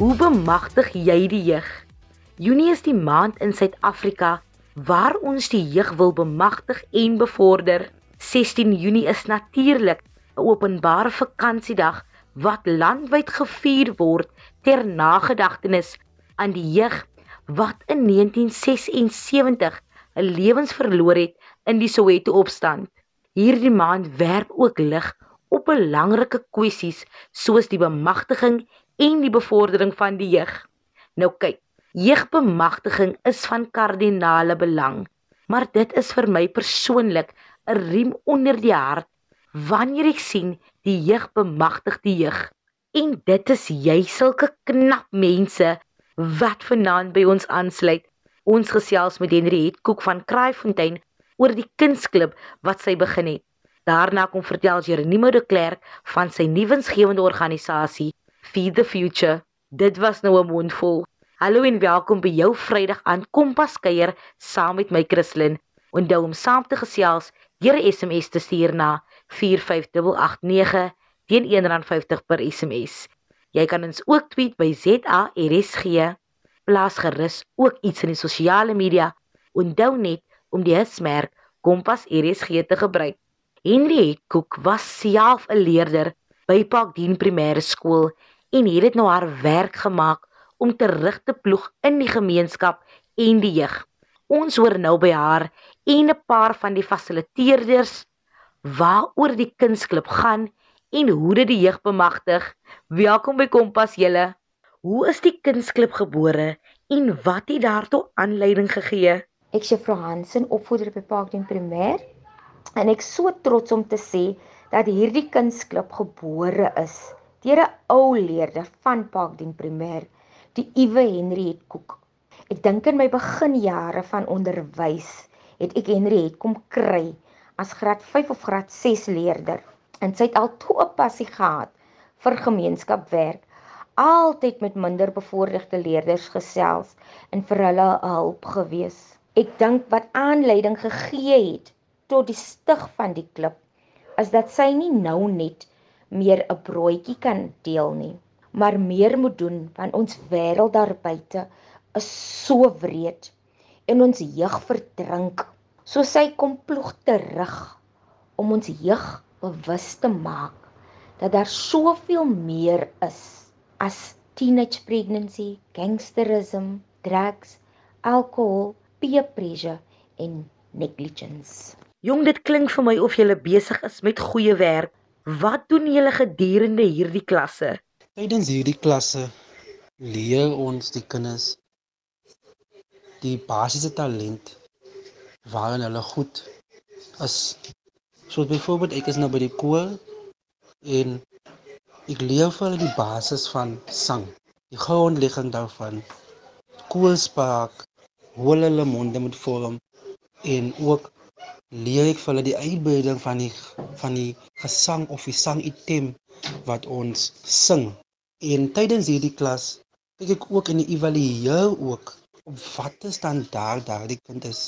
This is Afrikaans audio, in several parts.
Hoe bemagtig jy die jeug? Junie is die maand in Suid-Afrika waar ons die jeug wil bemagtig en bevorder. 16 Junie is natuurlik 'n openbare vakansiedag wat landwyd gevier word ter nagedagtenis aan die jeug wat in 1976 'n lewens verloor het in die Soweto opstand. Hierdie maand werp ook lig op belangrike kwessies soos die bemagtiging en die bevordering van die jeug. Nou kyk, jeugbemagtiging is van kardinale belang, maar dit is vir my persoonlik 'n riem onder die hart wanneer ek sien die jeug bemagtig die jeug. En dit is jy sulke knap mense wat vanaand by ons aansluit. Ons gesels met Henriet Koek van Kraaifontein oor die kunsklub wat sy begin het. Daarna kom vertel Jeronimo de Klerk van sy nuwensgewende organisasie Feed the Future. Dit was nou 'n mondvol. Hallo en welkom by jou Vrydag aan Kompas kuier saam met my Christlyn. Onthou om saam te gesels deur 'n SMS te stuur na 45889 teen R1.50 per SMS. Jy kan ons ook tweet by ZARSG. Plaas gerus ook iets in die sosiale media. Onthou net om die hashtag Kompas RSG te gebruik. Henry Koek was self 'n leerder by Parkdien Primêre Skool en het dit nou haar werk gemaak om terug te ploeg in die gemeenskap en die jeug. Ons hoor nou by haar en 'n paar van die fasiliteerders waaroor die kunsklub gaan en hoe dit die jeug bemagtig. Welkom by Kompas julle. Hoe is die kunsklub gebore en wat het daartoe aanleiding gegee? Ek is Juffrou Hansen, opvoeder by Parkdien Primêr. En ek so trots om te sê dat hierdie kunsklub gebore is deur 'n ou leerder van Parkdien Primêr, die Iwe Henriet Koek. Ek dink in my beginjare van onderwys het ek Henriet kom kry as graad 5 of graad 6 leerder. En sy het al toe 'n passie gehad vir gemeenskapwerk, altyd met minder bevoorregte leerders gesels en vir hulle 'n hulp gewees. Ek dink wat aanleiding gegee het tot die stig van die klub is dat sy nie nou net meer 'n broodjie kan deel nie, maar meer moet doen want ons wêreld daar buite is so wreed en ons jeug verdrink. So sy kom ploeg terug om ons jeug bewus te maak dat daar soveel meer is as teenage pregnancy, gangsterism, drugs, alcohol, peer pressure en negligence. Jong, dit klink vir my of jy besig is met goeie werk. Wat doen julle gedurende hierdie klasse? Tydens hierdie klasse leer ons die kinders die basiese talent waarin hulle goed is. So byvoorbeeld ek is nou by die koor en ek leer vir hulle die basis van sang, die grondlegging daarvan. Koorspraak, hoe hulle monde moet vorm en ook leer ek vir hulle die uitbreiding van die van die gesang of die sangitem wat ons sing. En tydens hierdie klas kyk ek ook in die evalueer ook op watter standaard daardie kind is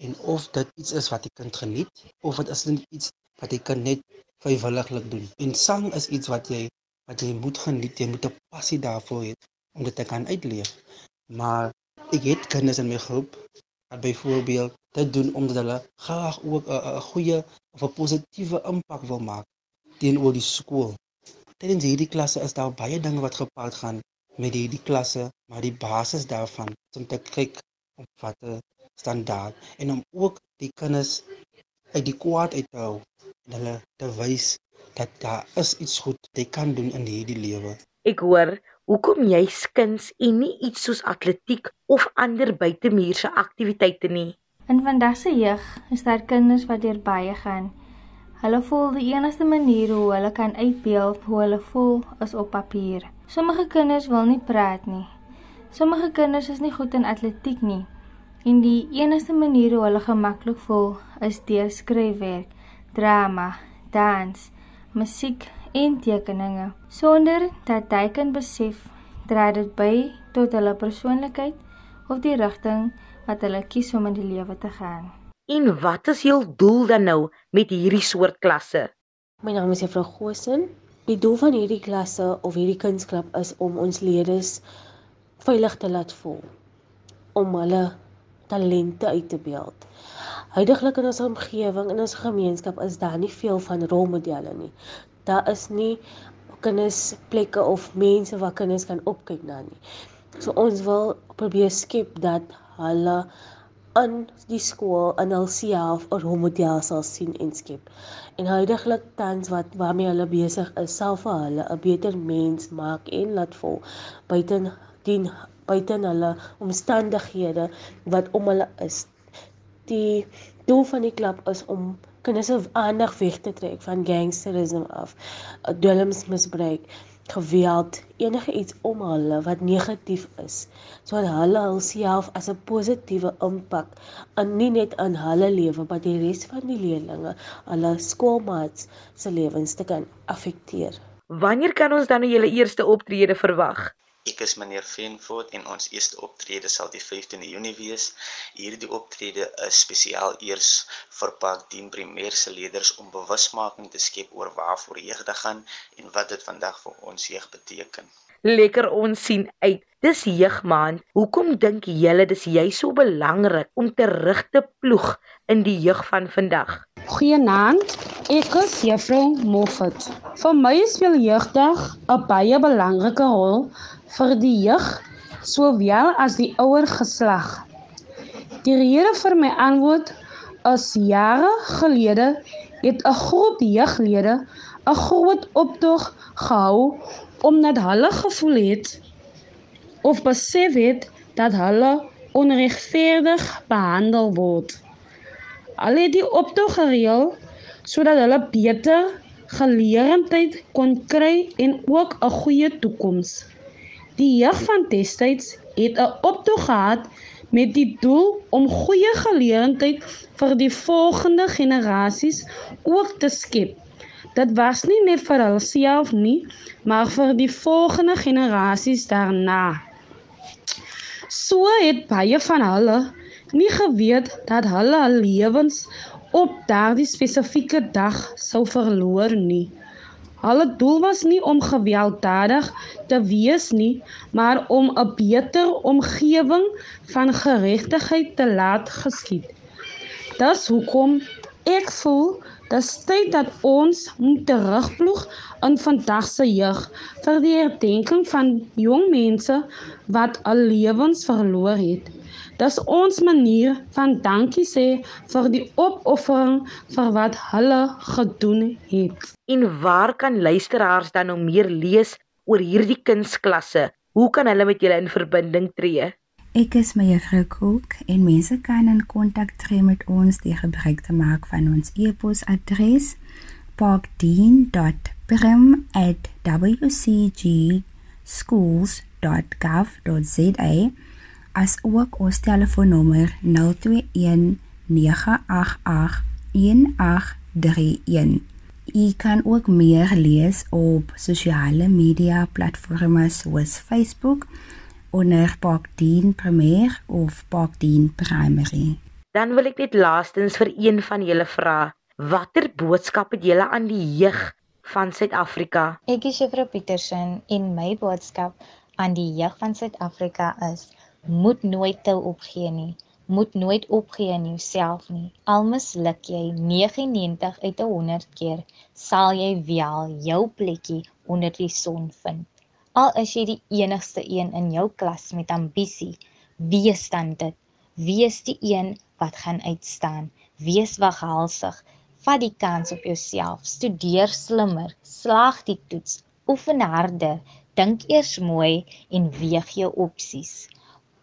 en of dit iets is wat die kind geniet of dit is net iets wat die kind net vrywilliglik doen. En sang is iets wat jy wat jy moet geniet, jy moet 'n passie daarvoor hê om dit te kan uitleef. Maar ek het kinders in my groep wat byvoorbeeld dit doen omdat hulle graag ook 'n goeie of 'n positiewe impak wil maak teenoor die skool. Tydens hierdie klasse is daar baie dinge wat gepaard gaan met hierdie klasse, maar die basis daarvan om te kyk op watter standaard en om ook die kinders uit die kwaad uit te hou en hulle te wys dat daar is iets goed wat jy kan doen in hierdie lewe. Ek hoor hoekom jy skins en nie iets soos atletiek of ander buitemuurse aktiwiteite nie. In vandag se jeug is daar kinders wat deur baie gaan. Hulle voel die enigste manier hoe hulle kan uitbeeld hoe hulle voel is op papier. Sommige kinders wil nie praat nie. Sommige kinders is nie goed in atletiek nie. En die enigste manier hoe hulle gemaklik voel is deur skryfwerk, drama, dans, musiek en tekeninge. Sonder dat hy kan besef dra dit by tot hulle persoonlikheid of die rigting wat hulle kies om in die lewe te gaan. En wat is jou doel dan nou met hierdie soort klasse? My naam is Juffrou Gosen Die doel van hierdie klasse of hierdie kunsklub is om ons leerders veilig te laat voel om hulle talente uit te beeld. Huidiglik in ons omgewing en ons gemeenskap is daar nie veel van rolmodelle nie. Daar is nie kindersplekke of mense waar kinders kan opkyk na nie. So ons wil probeer skep dat hulle in die skool in hulself 'n rolmodel sal sien en skep. En huidigelik tans wat waarmee hulle besig is, sal vir hulle 'n beter mens maak en laat voel buite dien buite hulle omstandighede wat om hulle is. Die doel van die klub is om kinders se aandag weg te trek van gangsterisme af, dwelmsmisbruik geweld, enige iets om hulle wat negatief is, sodat hulle hulself as 'n positiewe impak in nie net in hulle lewe, maar die res van die leerders, hulle skoolmaats se lewens te kan affekteer. Wanneer kan ons dan nou julle eerste optrede verwag? Ek is meneer Venford en ons eerste optrede sal die 15de Junie wees. Hierdie optrede is spesiaal eers vir Park 10 primêre se leerders om bewusmaking te skep oor waarvoor jeugdig gaan en wat dit vandag vir ons jeug beteken. Lekker ons sien uit. Dis jeugmaand. Hoekom dink julle dis jy so belangrik om terug te ploeg in die jeug van vandag? Goeienaand. Ek is Juffrou Moffat. Vir my speel jeugdag 'n baie belangrike rol vir die jeug sowel as die ouer geslag. Die rede vir my antwoord is jare gelede het 'n groep jeuglede 'n groot optog gehou omdat hulle gevoel het of besef het dat hulle onregverdig behandel word. Hulle het die optog gereël sodat hulle beter geleerdheid kon kry en ook 'n goeie toekoms. Die jeug van destyds het 'n optog gehad met die doel om goeie geleentheid vir die volgende generasies ook te skep. Dit was nie net vir hulself nie, maar vir die volgende generasies daarna. So het baie van hulle nie geweet dat hulle lewens op daardie spesifieke dag sou verloor nie. Hulle doel was nie om gewelddadig te wees nie, maar om 'n beter omgewing van geregtigheid te laat geskied. Dis hoekom ek voel dat tyd dat ons moet terugploeg in vandag se jeug vir die herdenking van jong mense wat al lewens verloor het. Dis ons manier van dankie sê vir die opoffering vir wat hulle gedoen het. En waar kan luisteraars dan nou meer lees oor hierdie kunsklasse? Hoe kan hulle met julle in verbinding tree? Ek is mevrou Kook en mense kan in kontak tree met ons deur gebruik te maak van ons e-posadres parkdean.prim@wcgschools.gov.za as ook ons telefoonnommer 021 988 1831. U kan ook meer lees op sosiale media platforms soos Facebook onder Parkdien Premier of Parkdien Primary. Dan wil ek net laastens vir een van julle vra, watter boodskap het julle aan die jeug van Suid-Afrika? Ek is Juffrou Petersen en my boodskap aan die jeug van Suid-Afrika is moet nooit tou opgee nie. Moet nooit opgee in jouself nie. Al misluk jy 99 uit 100 keer, sal jy wel jou plekkie onder die son vind. Al is jy die enigste een in jou klas met ambisie, wees dan dit. Wees die een wat gaan uitstaan. Wees waghalsig. Vat die kans op jouself. Studeer slimmer. Slaag die toets. Oefen harder. Dink eers mooi en weeg jou opsies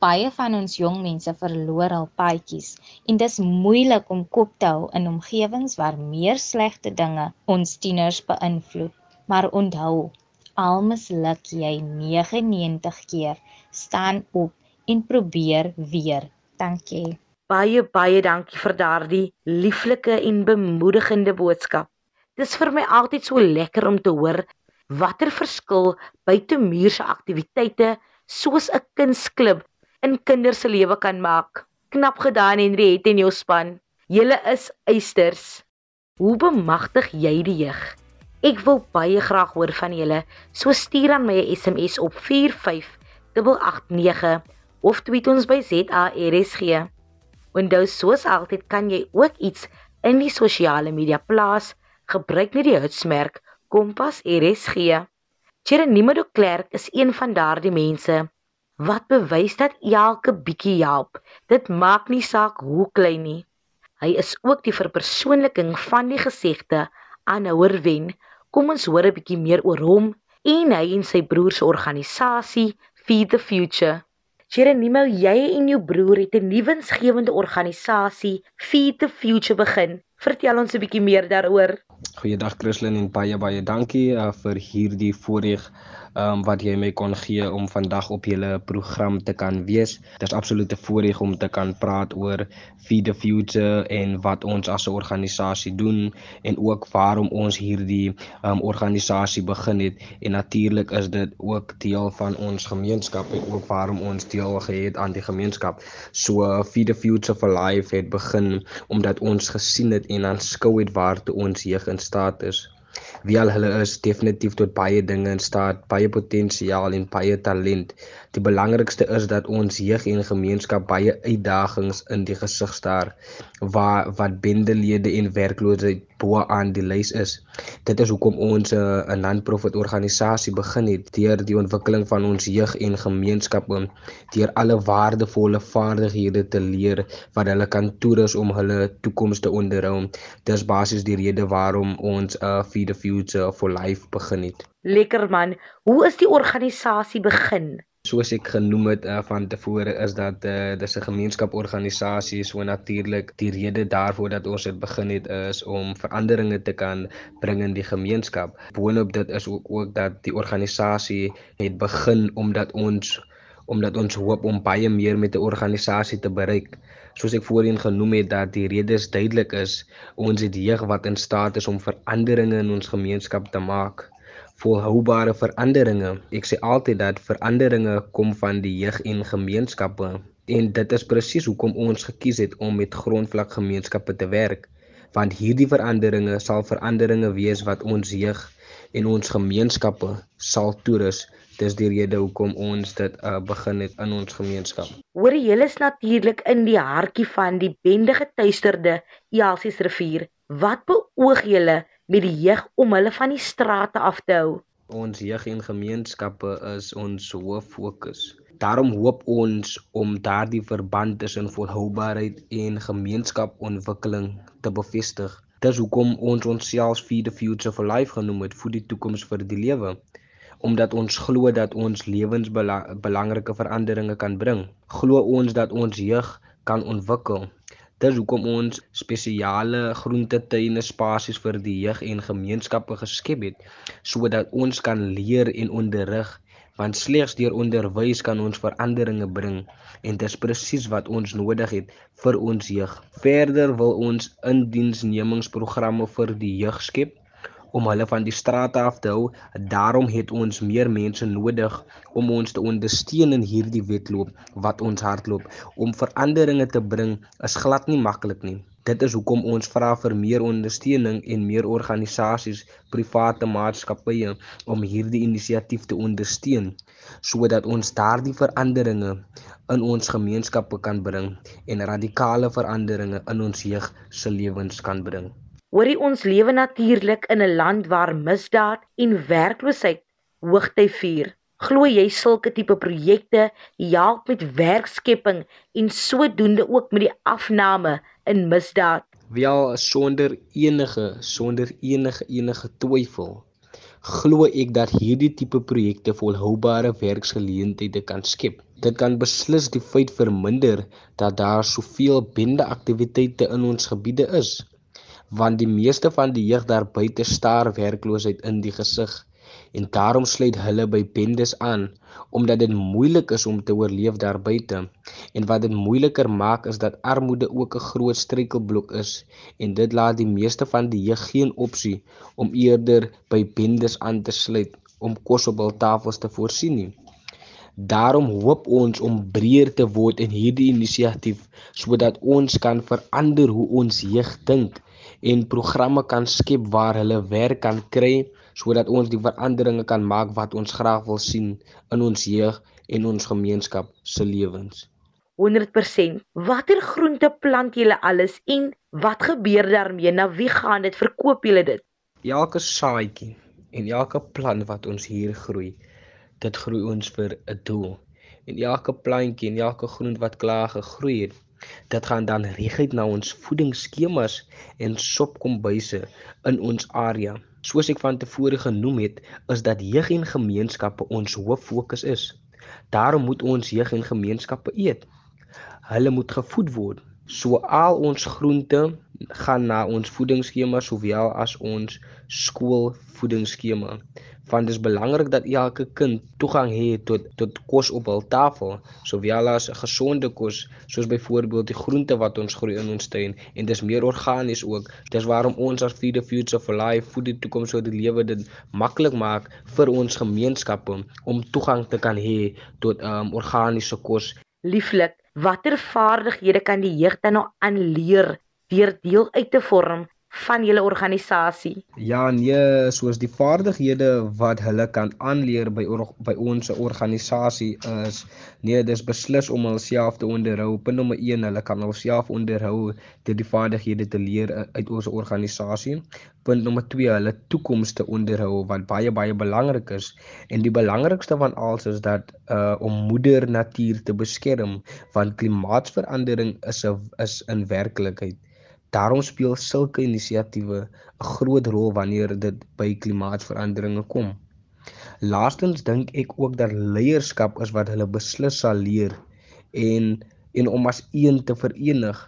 baie van ons jong mense verloor al paadjies en dis moeilik om kop te hou in omgewings waar meer slegte dinge ons tieners beïnvloed. Maar onthou, al misluk jy 99 keer, staan op en probeer weer. Dankie. Baie baie dankie vir daardie lieflike en bemoedigende boodskap. Dis vir my altyd so lekker om te hoor watter verskil buitemuur se aktiwiteite soos 'n kunsklub in kinders se lewe kan maak. Knap gedaan Henriette en jou span. Julle is eisters. Hoe bemagtig jy die jeug? Ek wil baie graag hoor van julle. So stuur aan my 'n SMS op 45889 of tweet ons by ZARSG. Onthou soos altyd kan jy ook iets in die sosiale media plaas. Gebruik net die hitsmerk Kompas RSG. Jeronimo de Klerk is een van daardie mense wat bewys dat elke bietjie help. Dit maak nie saak hoe klein nie. Hy is ook die verpersoonliking van die gesegde aanhouer wen. Kom ons hoor 'n bietjie meer oor hom en hy en sy broer se organisasie Feed the Future. Jeronimo, jy en jou broer het 'n nuwensgewende organisasie Feed the Future begin. Vertel ons 'n bietjie meer daaroor. Goeiedag Christlyn en baie baie dankie uh, vir hierdie voorreg um, wat jy my kon gee om vandag op julle program te kan wees. Dit is absoluut 'n voorreg om te kan praat oor Feed the Future en wat ons as 'n organisasie doen en ook waarom ons hierdie um, organisasie begin het en natuurlik is dit ook deel van ons gemeenskap en ook waarom ons deel gehad aan die gemeenskap. So Feed the Future for Life het begin omdat ons gesien het en aanskou het waartoe ons jeug in staat is wie al hulle is definitief tot baie dinge in staat, baie potensiaal en baie talent. Die belangrikste is dat ons jeug en gemeenskap baie uitdagings in die gesig staar waar wat bendelede en werkloosheid bo aan die lys is. Dit is hoekom ons eh, 'n non-profit organisasie begin het deur die ontwikkeling van ons jeug en gemeenskappe deur alle waardevolle vaardighede te leer wat hulle kan toerus om hulle toekoms te onderhou. Dis basies die rede waarom ons 'n uh, Feed the Future for Life begin het. Lekker man. Hoe is die organisasie begin? Soos ek genoem het uh, van tevore is dat uh, dis 'n gemeenskaporganisasie so natuurlik die rede daarvoor dat ons dit begin het is om veranderinge te kan bring in die gemeenskap. Boonop dit is ook, ook dat die organisasie het begin omdat ons omdat ons hoop om baie meer met 'n organisasie te bereik. Soos ek voorheen genoem het dat die redes duidelik is, ons het jeug wat in staat is om veranderinge in ons gemeenskap te maak volhoubare veranderinge. Ek sê altyd dat veranderinge kom van die jeug en gemeenskappe en dit is presies hoekom ons gekies het om met grondvlak gemeenskappe te werk want hierdie veranderinge sal veranderinge wees wat ons jeug en ons gemeenskappe sal toerus. Dis die rede hoekom ons dit uh, begin het in ons gemeenskap. Hoor jy is natuurlik in die hartjie van die bendige tuisterde Elsies rivier. Wat beoog julle met die jeug om hulle van die strate af te hou. Ons jeug en gemeenskappe is ons hoof fokus. Daarom hoop ons om daardie verband tussen volhoubaarheid en gemeenskapontwikkeling te bevestig. Dis hoekom ons onsself Feed the Future for Life genoem het vir die toekoms vir die lewe omdat ons glo dat ons lewensbelangrike veranderinge kan bring. Glo ons dat ons jeug kan ontwikkel Dis hoekom ons spesiale groentetuine spasies vir die jeug en gemeenskappe geskep het sodat ons kan leer en onderrig want slegs deur onderwys kan ons veranderinge bring en dit is presies wat ons nodig het vir ons jeug. Verder wil ons indiensnemingsprogramme vir die jeug skep om hulle van die strate af te hou. Daarom het ons meer mense nodig om ons te ondersteun in hierdie wedloop wat ons hardloop. Om veranderinge te bring is glad nie maklik nie. Dit is hoekom ons vra vir meer ondersteuning en meer organisasies, private maatskappye om hierdie inisiatief te ondersteun sodat ons daardie veranderinge in ons gemeenskappe kan bring en radikale veranderinge in ons jeug se lewens kan bring. Hoorie ons lewe natuurlik in 'n land waar misdaad en werkloosheid hoogty vier. Glo jy sulke tipe projekte help met werkskepping en sodoende ook met die afname in misdaad? Wel sonder enige sonder enige enige twyfel glo ek dat hierdie tipe projekte volhoubare werksgeleenthede kan skep. Dit kan beslis die feit verminder dat daar soveel bende aktiwiteite in ons gebiede is want die meeste van die jeug daar buite staar werkloosheid in die gesig en daarom sluit hulle by bendes aan omdat dit moeilik is om te oorleef daar buite en wat dit moeiliker maak is dat armoede ook 'n groot struikelblok is en dit laat die meeste van die jeug geen opsie om eerder by bendes aan te sluit om kos op hul tafels te voorsien nie. Daarom hoop ons om breër te word in hierdie inisiatief sodat ons kan verander hoe ons jeug dink en programme kan skep waar hulle werk kan kry sodat ons die veranderinge kan maak wat ons graag wil sien in ons jeug en ons gemeenskap se lewens. 100%. Watter groente plant julle alles en wat gebeur daarmee? Na wie gaan dit? Verkoop julle dit? Elke saadjie en elke plant wat ons hier groei, dit groei ons vir 'n doel. En elke plantjie en elke groente wat klaar gegroei het, dit gaan dan reguit na ons voedingsskemas en sopkombuise in ons area. Soos ek van tevore genoem het, is dat jeug en gemeenskappe ons hoof fokus is. Daarom moet ons jeug en gemeenskappe eet hulle moet gevoed word. So al ons groente gaan na ons voedingsskema sowel as ons skoolvoedingsskema. Want dit is belangrik dat elke kind toegang het tot tot kos op hul tafel, sowel as gesonde kos, soos byvoorbeeld die groente wat ons groei in ons tuin en dis meer organies ook. Dis waarom ons as Feed the Future for Life Food die toekoms so die lewe dit maklik maak vir ons gemeenskappe om toegang te kan hê tot um, organiese kos. Lieflik Watter vaardighede kan die jeug dan nou aanleer deur deel uit te vorm van julle organisasie? Ja, nee, soos die vaardighede wat hulle kan aanleer by by ons organisasie is nee, dis beslis om hulself te onderhou. Punt nommer 1, hulle kan hulself onderhou deur die vaardighede te leer uit ons organisasie. Punt nommer 2, hulle toekoms te onderhou wat baie baie belangrik is. En die belangrikste van alles is dat uh om moeder natuur te beskerm want klimaatsverandering is 'n is in werklikheid Daarom speel sulke inisiatiewe 'n groot rol wanneer dit by klimaatsveranderinge kom. Laastens dink ek ook dat leierskap is wat hulle beslis sal leer en en om as een te verenig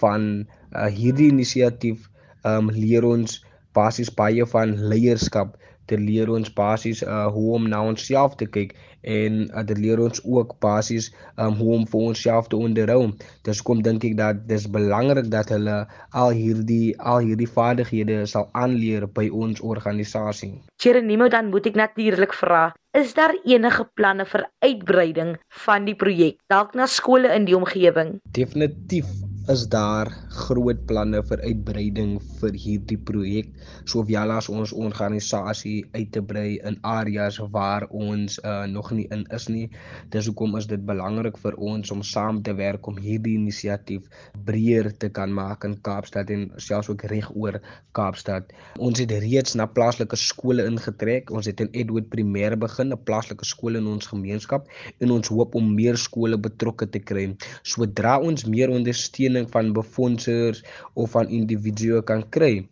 van uh, hierdie inisiatief um, leer ons basies baie van leierskap te leer ons basies uh hoe om na onsself te kyk en uh, dit leer ons ook basies um hoe om vir onsself te onderhou. Dis kom dink ek dat dis belangrik dat hulle al hierdie al hierdie vaardighede sal aanleer by ons organisasie. Cherenimo dan moet ek natuurlik vra, is daar enige planne vir uitbreiding van die projek dalk na skole in die omgewing? Definitief is daar groot planne vir uitbreiding vir hierdie projek sowel as ons organisasie uit te brei in areas waar ons uh, nog nie in is nie. Dis hoekom is dit belangrik vir ons om saam te werk om hierdie inisiatief breër te kan maak in Kaapstad en selfs ook reg oor Kaapstad. Ons het reeds na plaaslike skole ingetrek. Ons het in Edward Primêr begin, 'n plaaslike skool in ons gemeenskap en ons hoop om meer skole betrokke te kry. Sodra ons meer ondersteuning ondersteuning van befondsers of van individue kan kry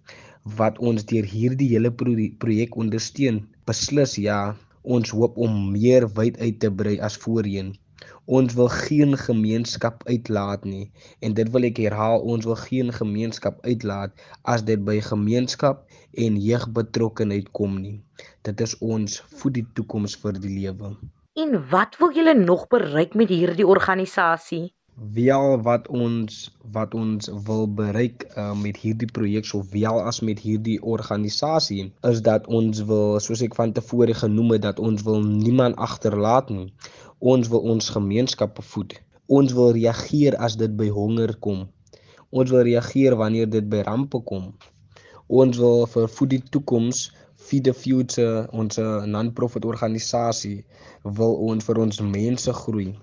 wat ons deur hierdie hele projek ondersteun. Beslis ja, ons hoop om meer wyd uit te brei as voorheen. Ons wil geen gemeenskap uitlaat nie en dit wil ek herhaal, ons wil geen gemeenskap uitlaat as dit by gemeenskap en jeugbetrokkenheid kom nie. Dit is ons vir die toekoms vir die lewe. En wat wil julle nog bereik met hierdie organisasie? Wel wat ons wat ons wil bereik uh, met hierdie projek sowel as met hierdie organisasie is dat ons wil soos ek van tevore genoem het dat ons wil niemand agterlaat nie. Ons wil ons gemeenskappe voed. Ons wil reageer as dit by honger kom. Ons wil reageer wanneer dit by rampe kom. Ons wil vir voed die toekoms Feed the Future ons non-profit organisasie wil ons vir ons mense groei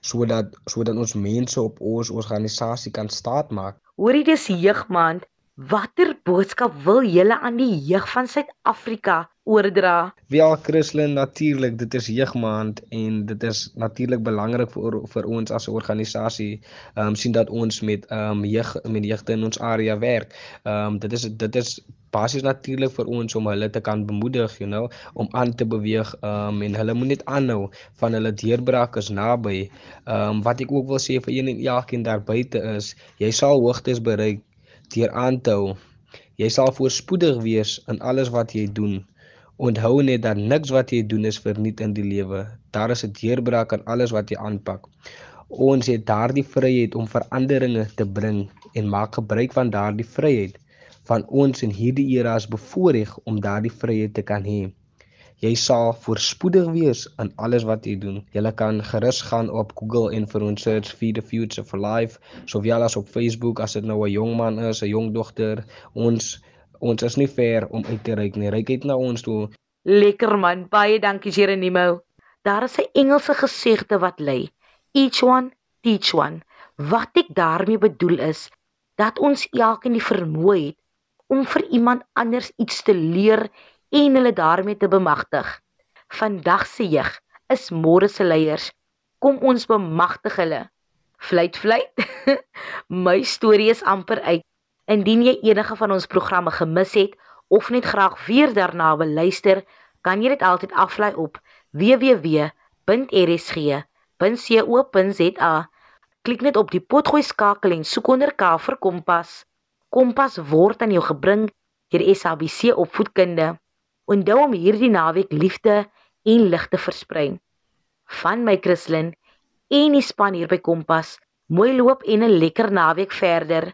sodat sodat ons mense op ons organisasie kan staatmaak. Hoorie dis jeugmaand. Watter boodskap wil julle aan die jeug van Suid-Afrika oordra? Wel Christlyn natuurlik, dit is jeugmaand en dit is natuurlik belangrik vir vir ons as 'n organisasie. Ehm um, sien dat ons met ehm um, jeug met jeugte in ons area werk. Ehm um, dit is dit is basies natuurlik vir ons om hulle te kan bemoedig, you know, om aan te beweeg um, en hulle moet net aanhou van hulle deurbraak is naby. Ehm um, wat ek ook wil sê vir een en elkeen daar buite is, jy sal hoogtes bereik deur aan te hou. Jy sal voorspoedig wees in alles wat jy doen. Onthou net dat niks wat jy doen is verniet in die lewe. Daar is 'n deurbraak aan alles wat jy aanpak. Ons het daardie vryheid om veranderinge te bring en maak gebruik van daardie vryheid van ons in hierdie era is bevoorreg om daardie vryheid te kan hê. Jy sal voorspoedig wees in alles wat jy doen. Jy kan gerus gaan op Google en vir ons search Feed the Future for Life, sowel as op Facebook as dit nou 'n jong man is, 'n jong dogter. Ons ons is nie ver om uit te reik nie. Ryk uit na ons toe. Lekker man, baie dankie Jeronimo. Daar is 'n Engelse gesegde wat lei: Each one teach one. Wat ek daarmee bedoel is dat ons elkeen die vermoë het om vir iemand anders iets te leer en hulle daarmee te bemagtig. Vandag se jeug is môre se leiers. Kom ons bemagtig hulle. Fluit fluit. My storie is amper uit. Indien jy enige van ons programme gemis het of net graag weer daarna wil luister, kan jy dit altyd aflaai op www.rsg.co.za. Klik net op die potgooi skakel en soek onder K vir Kompas. Kompas word aan jou gebring deur SABC Opvoedkunde. Onthou om hierdie naweek liefde en lig te versprei. Van my Christlyn en die span hier by Kompas. Mooi loop en 'n lekker naweek verder.